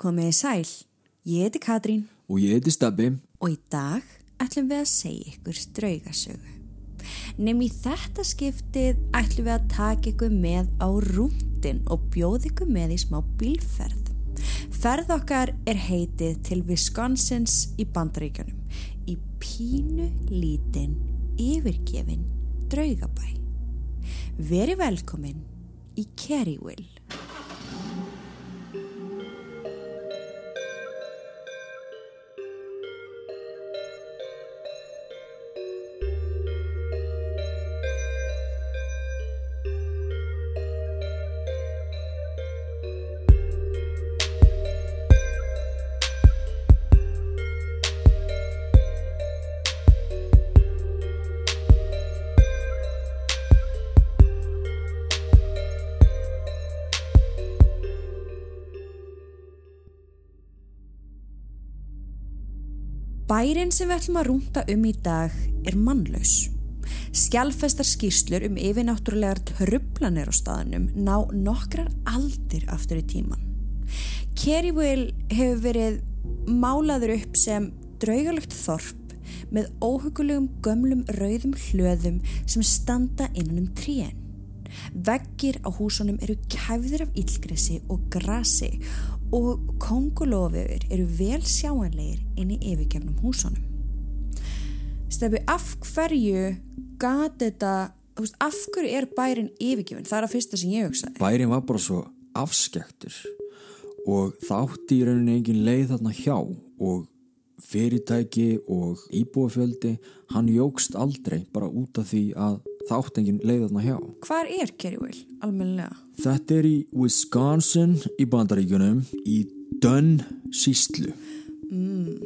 Komiði sæl, ég heiti Katrín Og ég heiti Stabbi. og í dag ætlum við að segja ykkur draugasögu. Nefn í þetta skiptið ætlum við að taka ykkur með á rúndin og bjóða ykkur með í smá bílferð. Ferð okkar er heitið til Wisconsins í bandaríkjunum í pínu lítinn yfirgefin draugabæ. Veri velkomin í Kerrywell. Bærin sem við ætlum að rúnta um í dag er mannlaus. Skjálfestar skýrslur um yfirnáttúrulegar trublanir á staðnum ná nokkrar aldir aftur í tíman. Kerrywell hefur verið málaður upp sem draugalegt þorp með óhugulegum gömlum rauðum hlöðum sem standa innan um tríen. Veggir á húsunum eru kæfðir af ílgresi og grasi og kongulofur eru vel sjáanlegir inn í yfirgefnum húsunum. Stefi, af hverju gati þetta, af hverju er bærin yfirgefin? Það er að fyrsta sem ég hugsaði. Bærin var bara svo afskektur og það átti í rauninni engin leið þarna hjá og fyrirtæki og íbúafjöldi, hann jógst aldrei bara út af því að það átti engin leið þarna hjá. Hvar er Kerrywell, almennilega? Þetta er í Wisconsin í bandaríkunum í Dunn síslu mm.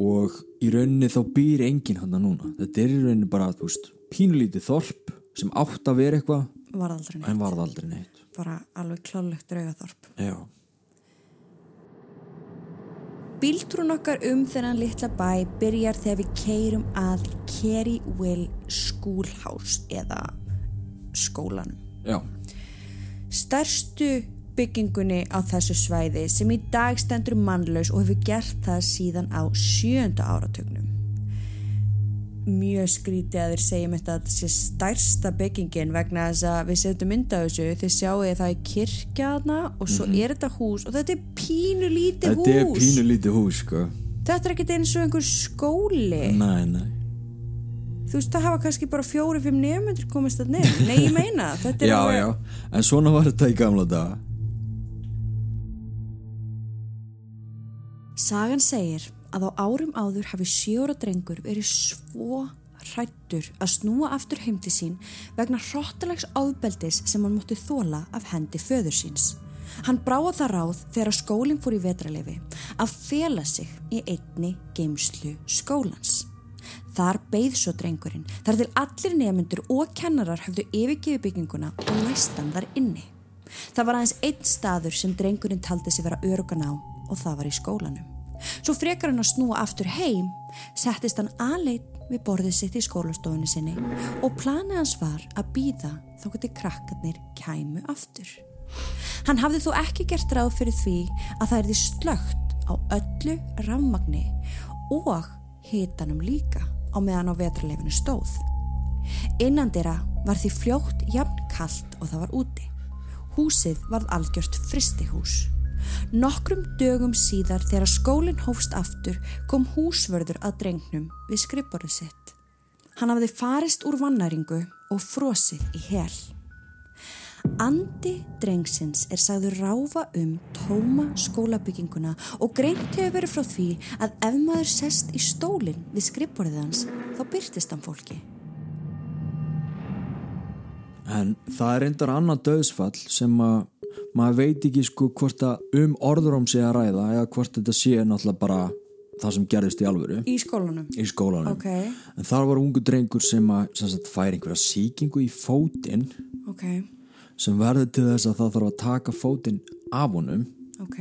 og í rauninni þá býr enginn hann núna. Þetta er í rauninni bara, veist, pínulítið þorp sem átt að vera eitthvað Var aldrei neitt. en varð aldrei neitt. Bara alveg klálegt draugaþorp. Já. Bíltrún okkar um þennan litla bæ byrjar þegar við keirum að Kerrywell Schoolhouse eða skólanum. Já. Stærstu byggingunni á þessu svæði sem í dag stendur mannlaus og hefur gert það síðan á sjönda áratögnum. Mjög skrítið að þeir segjum þetta að sé stærsta byggingin vegna þess að við setjum mynda þessu þið sjáu það er kirkjaðna og svo er þetta hús og þetta er pínu lítið hús. Þetta er pínulítið hús, sko. Þetta er ekkert eins og einhver skóli. Nei, nei. Þú veist, það hafa kannski bara fjóri-fimm nefnundur komist að nefn. Nei, ég meina, þetta er Já, alveg- já, en svona var þetta í gamla daga. Sagan segir að á árum áður hafi sjóra drengur verið svo hrættur að snúa aftur heim til sín vegna hrottalegs áðbeldis sem hann mótti þóla af hendi föður síns. Hann bráða það ráð þegar skólinn fór í vetralefi að fela sig í einni geimslu skólans. Þar beigð svo drengurinn þar til allir nefnendur og kennarar höfðu yfirgefi bygginguna og næstan þar inni. Það var aðeins einn staður sem drengurinn taldi sig vera örugan á og það var í skólanum. Svo frekar hann að snúa aftur heim, settist hann aðleit við borðið sitt í skólastofunni sinni og planið hans var að býða þá geti krakkarnir kæmu aftur. Hann hafði þó ekki gert ráð fyrir því að það erði slögt á öllu rafmagni og hitanum líka á meðan á vetralefinu stóð. Innan dyrra var því fljótt jafn kalt og það var úti. Húsið varð algjört fristihús. Nokkrum dögum síðar þegar skólinn hófst aftur kom húsvörður að drengnum við skrifborðið sitt. Hann hafði farist úr vannæringu og frosið í hel. Andi drengsins er sagður ráfa um tóma skólabygginguna og greint hefur verið frá því að ef maður sest í stólinn við skrifborðið hans þá byrtist hann fólki. En það er reyndar annað döðsfall sem að maður veit ekki sko hvort að um orðróm sé að ræða eða hvort þetta sé náttúrulega bara það sem gerðist í alvöru Í skólanum? í skólanum. Ok, En þar var ungu drengur sem að sem sagt, fær einhverja sýkingu í fótinn ok, sem verður til þess að það þarf að taka fótinn af honum ok,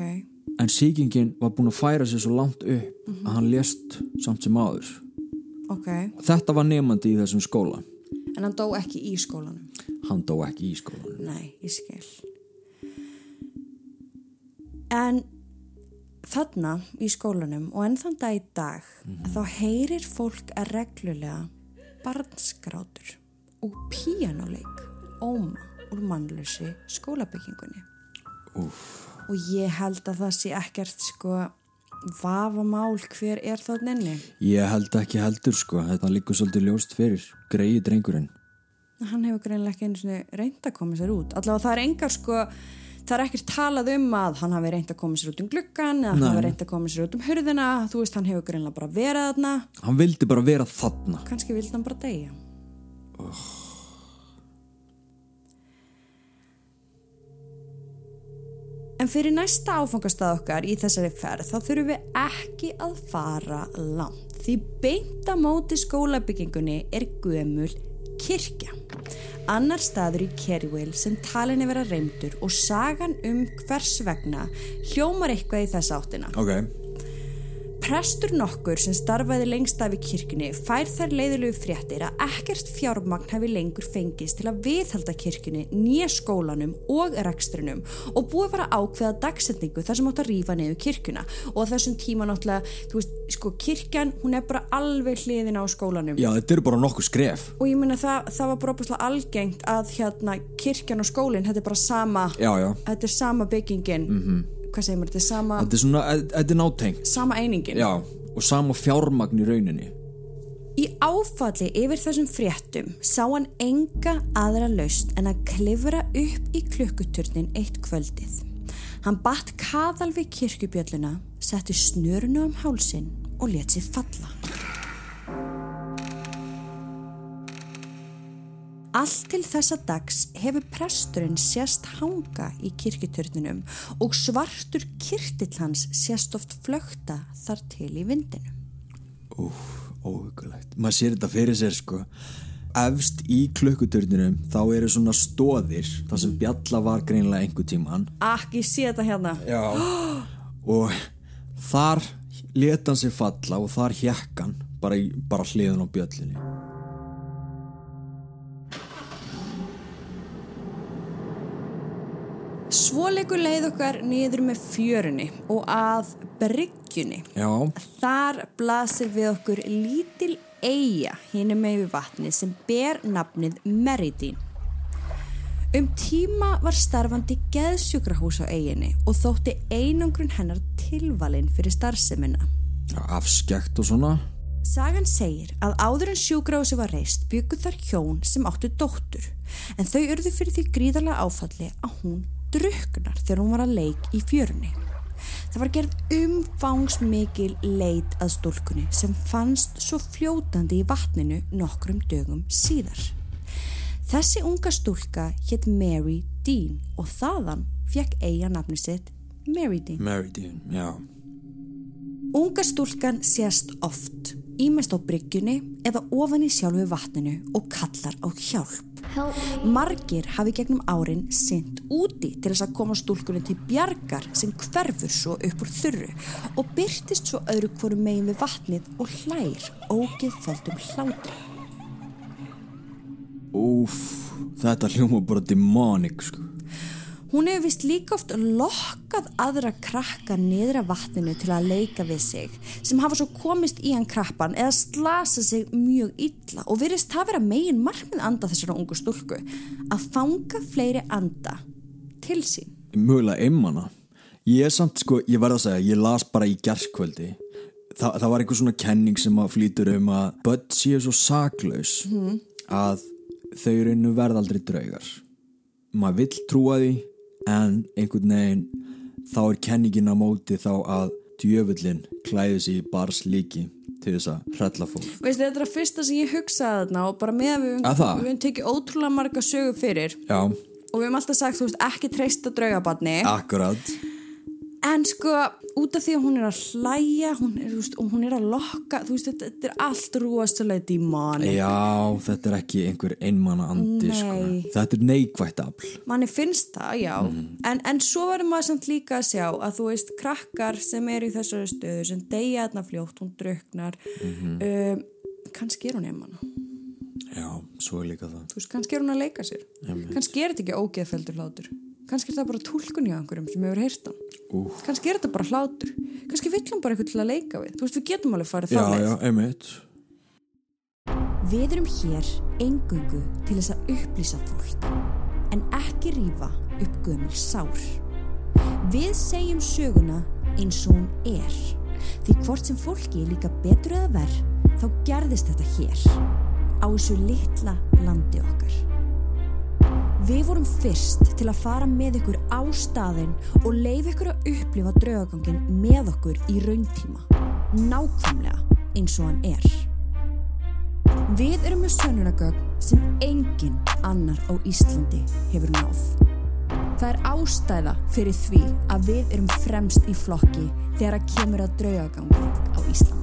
en sýkingin var búin að færa sér svo langt upp að hann lést samt sem áður. ok. Þetta var nefandi í þessum skóla. En hann dó ekki í skólanum? Hann dó ekki í skólanum. Nei, ég skil. En þarna í skólanum og enn þann dag í dag þá heyrir fólk að reglulega barnskrátur og píjánuleik óma úr mannlösi skólabyggingunni. Úf. og ég held að það sé ekkert sko vafamál hver er þarna inni. Ég held ekki heldur sko, þetta líkur svolítið ljóst fyrir, greiði drengurinn. hann hefur greinlega ekki einu reynd að koma sér út. Allavega það er engar sko það er ekkert talað um að hann hafi reynd að koma sér út um gluggan eða hann hafi reynd að koma sér út um hurðina. Þú veist hann hefur greinlega bara verið þarna. Hann vildi bara vera þarna. kannski vildi hann bara deyja En fyrir næsta áfangastað okkar í þessari ferð þá þurfum við ekki að fara langt því beint á móti skólabyggingunni er gömul kirkja. Annar staður í Kerryville sem talin er vera reymdur og sagan um hvers vegna hljómar eitthvað í þess áttina. Ok. Prestur nokkur sem starfaði lengst af í kirkjunni fær þær leiðilegu fréttir að ekkert fjármagn hafi lengur fengist til að viðhalda kirkjunni, nýja skólanum og rekstrinum og búið bara ákveða dagsetningu þar sem átt að rífa niður kirkjuna og þessum tíma náttúrulega, þú veist, sko kirkjan hún er bara alveg hliðin á skólanum Já, þetta eru bara nokkuð skref. og ég meina það, það var bara opaslega algengt að hérna kirkjan og skólinn, þetta er bara sama Já, já. þetta er sama byggingin -hmm. Hvað segir maður, þetta er sama, Þetta er svona, þetta er nátengt. sama einingin Já, og sama fjármagn í rauninni. Í áfalli yfir þessum fréttum sá hann enga aðra laust en að klifra upp í klukkuturnin eitt kvöldið. Hann batt kaðal við kirkjubjölluna, setti snörunu um hálsin og let sér falla. Allt til þessa dags hefur presturinn sérst hanga í kirkjuturninum og svartur kirtill hans sérst oft flökta þar til í vindinu. Úf, óhugulegt. Maður sér þetta fyrir sér sko. Efst í klukkuturnunum þá eru svona stóðir þar sem bjalla var greinlega einhver tíman. Akk, ég sé þetta hérna. Já. Og þar leta hann sig falla og þar hjekk hann bara, bara hliðun á bjöllinni. Svo leikur leið okkar niður með fjörunni og að bryggjunni. Já, Þar blasir við okkur lítil eiga hinu með við vatni sem ber nafnið Meridín. Um tíma var starfandi geðsjúkrahús á eiginni og þótti einangrun hennar tilvalin fyrir starfsemina. já afskekt og svona. Sagan segir að áður en sjúkrahúsi var reist byggu þar hjón sem áttu dóttur en þau urðu fyrir því gríðarlega áfalli að hún druknar þegar hún var að leik í fjörunni. Það var gerð umfangsmikil leit að stúlkunni sem fannst svo fljótandi í vatninu nokkrum dögum síðar. Þessi unga stúlka hétt Mary Dean og þaðan fekk eiga nafni sitt Mary Dean. Meridine, já. Unga stúlkan sést oft, ímest á bryggjunni eða ofan í sjálfu vatninu og kallar á hjálp. Margir hafi gegnum árin sint úti til þess að koma stúlkunni til bjargar sem hverfur svo upp úr þurru og byrtist svo öðru hvoru megin við vatnið og hlær ógeð földum hlátri. Úf, þetta hljóma bara demonic sko. Hún hefur vist líka oft lokkað aðra krakka niður af vatninu til að leika við sig sem hafa svo komist í hann krappan eða slasa sig mjög illa og virðist það vera megin markmið anda þessara ungu stúlku að fanga fleiri anda til sín. Mögulega einmana. Ég er samt sko, ég verð að segja, ég las bara í gerskvöldi. Þa, það var einhver svona kenning sem að flýtur um að börn séu svo saklaus að þau rauninu verða aldrei draugar. Maður vill trúa því en einhvern veginn þá er kenningin á móti þá að djöfullin klæði sig í bars líki til þess að hrella fólk. Veistu, þetta er að fyrsta sem ég hugsaði þarna og bara með að við, höfum tekið ótrúlega marga sögu fyrir Já, og við höfum alltaf sagt, þú veist, ekki treysta draugabarni akkurat. En sko, út af því að hún er að hlæja hún er, veist, og hún er að lokka þú veist, þetta, þetta er allt rúastulega dímani Já, þetta er ekki einhver einmanna andi sko. Þetta er neikvætt afl. manni finnst það, já. En, en svo verður maður samt líka að sjá að þú veist, krakkar sem eru í þessari stöðu sem deyja þarna fljótt, hún druknar um, kannski er hún einmann Já, svo er líka það. þú veist, kannski er hún að leika sér. Kannski er þetta ekki ógeðfeldur hlátur kannski er það bara tólkun hjá einhverjum sem hefur heyrt hann Úf. kannski er þetta bara hlátur kannski vill hann bara eitthvað til að leika við þú veist við getum alveg farið einmitt Við erum hér engungu til þess að upplýsa fólk en ekki rífa upp gömul sár. Við segjum söguna eins og hún er því hvort sem fólki er líka betur eða verð þá gerðist þetta hér á þessu litla landi okkar. Við vorum fyrst til að fara með ykkur á staðinn og leif ykkur að upplifa draugagangin með okkur í rauntíma. Nákvæmlega eins og hann er. Við erum með sönunagögn sem engin annar á Íslandi hefur náð. Það er ástæða fyrir því að við erum fremst í flokki þegar að kemur að draugagangi á Íslandi.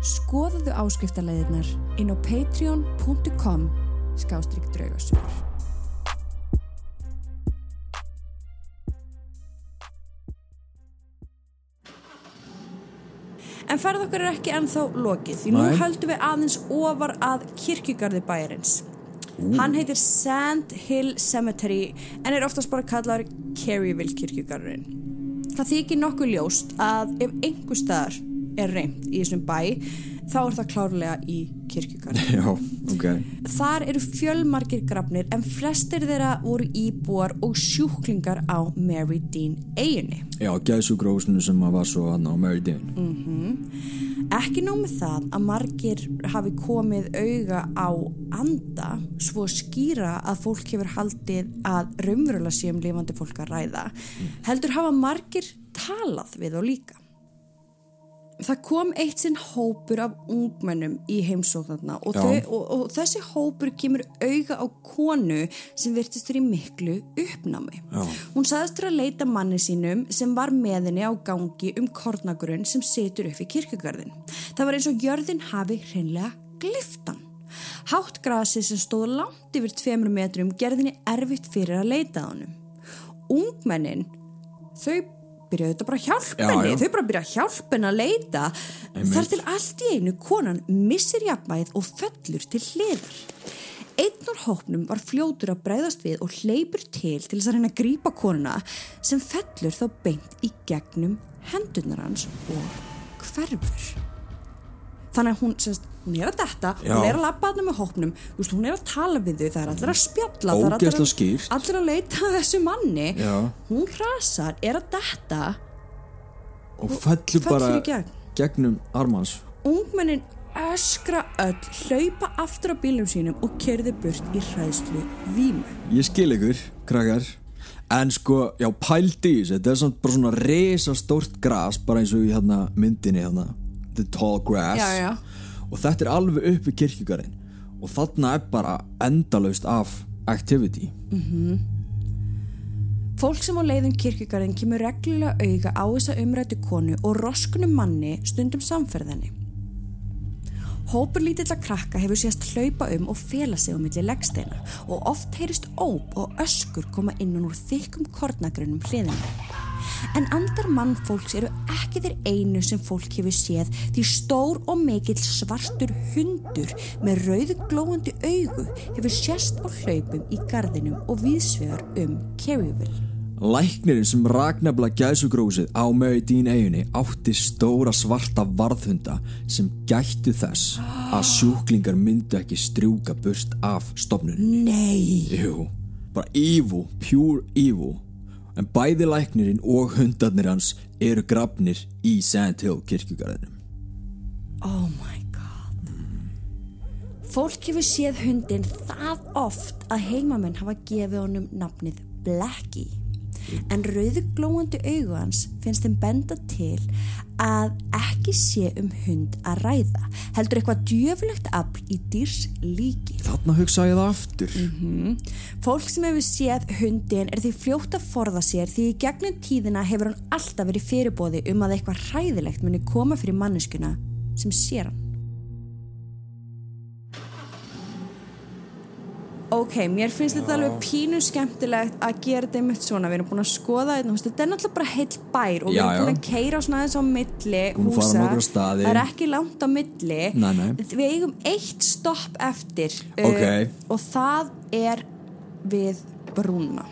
Skoðaðu áskriftarleiðirnar inn á patreon.com skástrygg draugasögur. En ferð okkar er ekki ennþá lokið því nú Nei. höldum við aðeins ofar að kirkjugarði bæjarins. Hann heitir Sand Hill Cemetery en er oftast bara kallar Kerryville kirkjugarðurinn. Það þykir nokkuð ljóst að ef einhver staðar er reynd í þessum bæ þá er það klárlega í kirkjugarði. Já, ok Þar eru fjölmargir grafnir en flestir þeirra voru íbúar og sjúklingar á Mary Dean eiginni. Já, gæðsugrósinu sem var svo hann á Mary Dean Ekki nóg með það að margir hafi komið auga á anda svo skýra að fólk hefur haldið að raunverulega sé um lifandi fólk að ræða heldur hafa margir talað við þá líka. Það kom eitt sinn hópur af ungmennum í heimsóknarna og, þau, og, og þessi hópur kemur auga á konu sem virtist fyrir miklu uppnámi. Já. Hún sagðist fyrir að leita manni sínum sem var með henni á gangi um kornagrunn sem situr upp í kirkugarðin. Það var eins og jörðin hafi hreinlega gliftan. Hátt grasi sem stóð langt yfir tveimur metrum gerðinni erfitt fyrir að leita á honum. Ungmennin, þau byrjaðu þetta bara að hjálpa Já, henni, þau bara byrja að hjálpa henni að leita. Einmitt. Þar til allt í einu konan missir jafnvægið og fellur til hliðar. Einn úr hópnum var fljótur að bregðast við og hleypur til til þess að reyna að grípa konuna sem fellur þá beint í gegnum hendurnar hans og hverfur. Þannig að hún, semst, hún er að detta, Já. hún er að labba þarna með hópnum, þú veist, hún er að tala við þau, það er allir að spjalla, það er allir að, allir að leita þessu manni. Já. Hún hrasar, er að detta, Og fellur bara gegn. gegnum armans ungmennin öskra öll, hlaupa aftur á bílum sínum og kerði burt í hræðslu vímu. Ég skil ykkur, krakkar En sko, já, þessu Þetta er samt bara svona resa stórt gras Bara eins og í hérna myndinni hérna The tall grass Já, já. Og þetta er alveg upp við kirkjugarinn Og þarna er bara endalaust af activity Fólk sem á leiðum kirkjugarðin kemur reglulega auga á þessa umrættu konu og roskunum manni stundum samferðinni. Hópur lítilla krakka hefur sést hlaupa um og fela sig á milli leggsteina og oft heyrist óp og öskur koma innan úr þykkum kornagrunum hliðina. En andar mannfólks eru ekki þeir einu sem fólk hefur séð því stór og mikill svartur hundur með rauðu glóandi augu hefur sést á hlaupum í gardinum og viðsvegar um Kerryville. Læknirinn sem ragnabla gæsugrósið á Dean eiginni átti stóra svarta varðhunda sem gættu þess að sjúklingar myndu ekki strjúka burt af stofnunni. Nei! Jú, bara evil, pure evil. En bæði læknirinn og hundarnir hans eru grafnir í Sand Hill kirkjugarðinum. Oh my god. Fólk hefur séð hundin það oft að heimamenn hafa gefið honum nafnið Blackie. En rauðu glóandi augu hans finnst þeim benda til að ekki sé um hund að ræða. Heldur eitthvað djöfulegt afl í dýrs líki. Þarna hugsa ég það aftur. Fólk sem hefur séð hundin er því fljótt að forða sér því í gegnum tíðina hefur hann alltaf verið fyrirbóði um að eitthvað hræðilegt muni koma fyrir manneskuna sem sér hann. Ok, mér finnst þetta alveg pínu skemmtilegt að gera þetta einmitt svona, við erum búin að skoða þetta, er náttúrulega bara heill bær og við Já, erum búin já. að keira svona aðeins á milli húsa, það er ekki langt á milli, Nei, nei. við eigum eitt stopp eftir uh, Ok. og það er við brúna.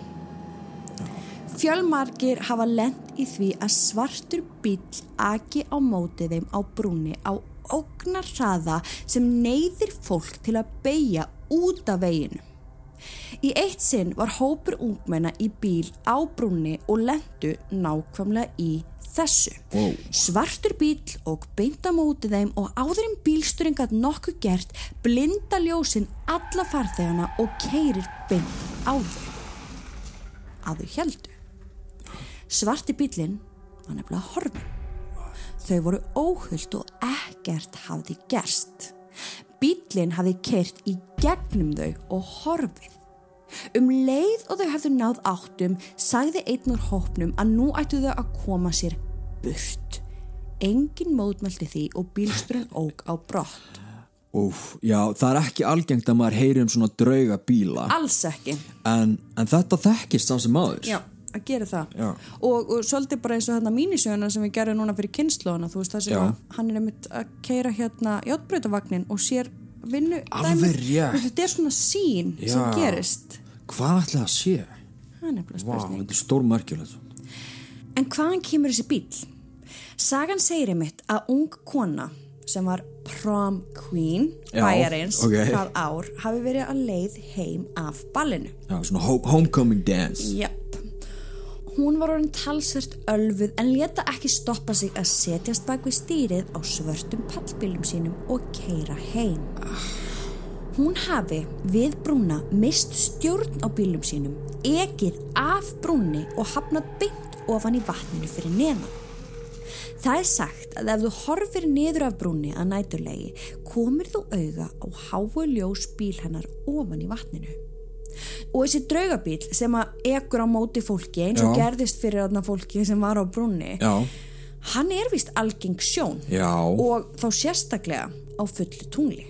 Fjölmargir hafa lent í því að svartur bíl aki á móti þeim á brúni á ógnar hraða sem neyðir fólk til að beigja út af veginu. Í eitt sinn var hópur ungmenna í bíl á brúni og lendu nákvæmlega í þessu. Wow. Svartur bíl og beint á móti þeim og áður en bílsturinn gætt nokkuð gert blinda ljósin alla farþegana og keirir beint á þau. Að þau heldu. Svarti bílinn var nefnilega horfin. Þau voru óhullt og ekkert hafði gerst. Bílinn hafði keirt í gegnum þau og horfið. Um leið og þau hafðu náð áttum sagði einn úr hópnum að nú ættu þau að koma sér burt. Engin mótmælti því og bílsturinn óg á brott. Úf, já, það er ekki algengt að maður heyri um svona drauga bíla Alls ekki. en, en þetta þekkist það sem maður Já, að gera það. Já. Og, og svolítið bara eins og hérna mínisjöðuna sem við gerum núna fyrir kynnslóðana, þú veist það sem Já. að hann er einmitt að keira hérna játbreytavagnin og sér vinnu. Alveg veist, Þetta er svona sín sem Já. gerist. Hvað ætli það sé? Það er nefnilega Vá, spurning. þetta er stórmerkjulegt En hvaðan kemur þessi bíl? Sagan segir einmitt að ung kona sem var prom queen Já, bæjarins ok. það ár hafi verið að leið heim af ballinu. Já, svona ho homecoming dance Japp. Hún var orðin talsvert ölfuð en leta ekki stoppa sig að setjast bak við stýrið á svörtum pallbílum sínum og keira heim. Hún hafi við brúna mist stjórn á bílum sínum, ekið af brúni og hafnað beint ofan í vatninu fyrir neðan. Það er sagt að ef þú horfir niður af brúni að næturlegi komir þú auga á háu ljós bíl hennar ofan í vatninu. Og þessi draugabíl sem að ekur á móti fólki eins og Já. gerðist fyrir þarna fólki sem var á brúni, Já, hann er vist algeng sjón. Já, og þá sérstaklega á fullu tungli.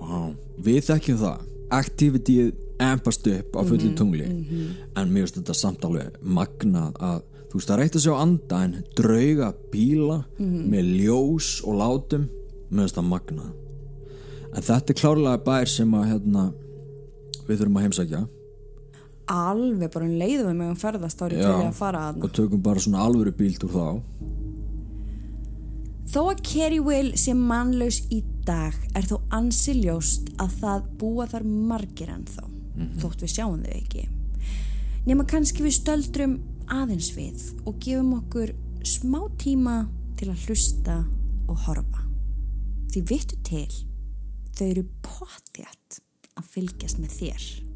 Vá, við þekkjum það. Activityið ampast upp á fullu tungli. En mér finnst þetta samt alveg magnað að Þú veist, það eitt að sjá anda en drauga bíla með ljós og látum. Mér finnst það magnað. En þetta er klárlega bær sem að hérna, við þurfum að heimsækja. Alveg bara um leiðum við megum ferðast árið til að fara að og tökum bara svona alvöru bíltúr þá. Þó að Kerry Will sé mannlaus í dag er þó ansi ljóst að það búa þar margir ennþá, þótt við sjáum þau ekki. Nefna kannski við stöldrum aðeins við og gefum okkur smá tíma til að hlusta og horfa. Því vittu til, þau eru potjætt að fylgjast með þér.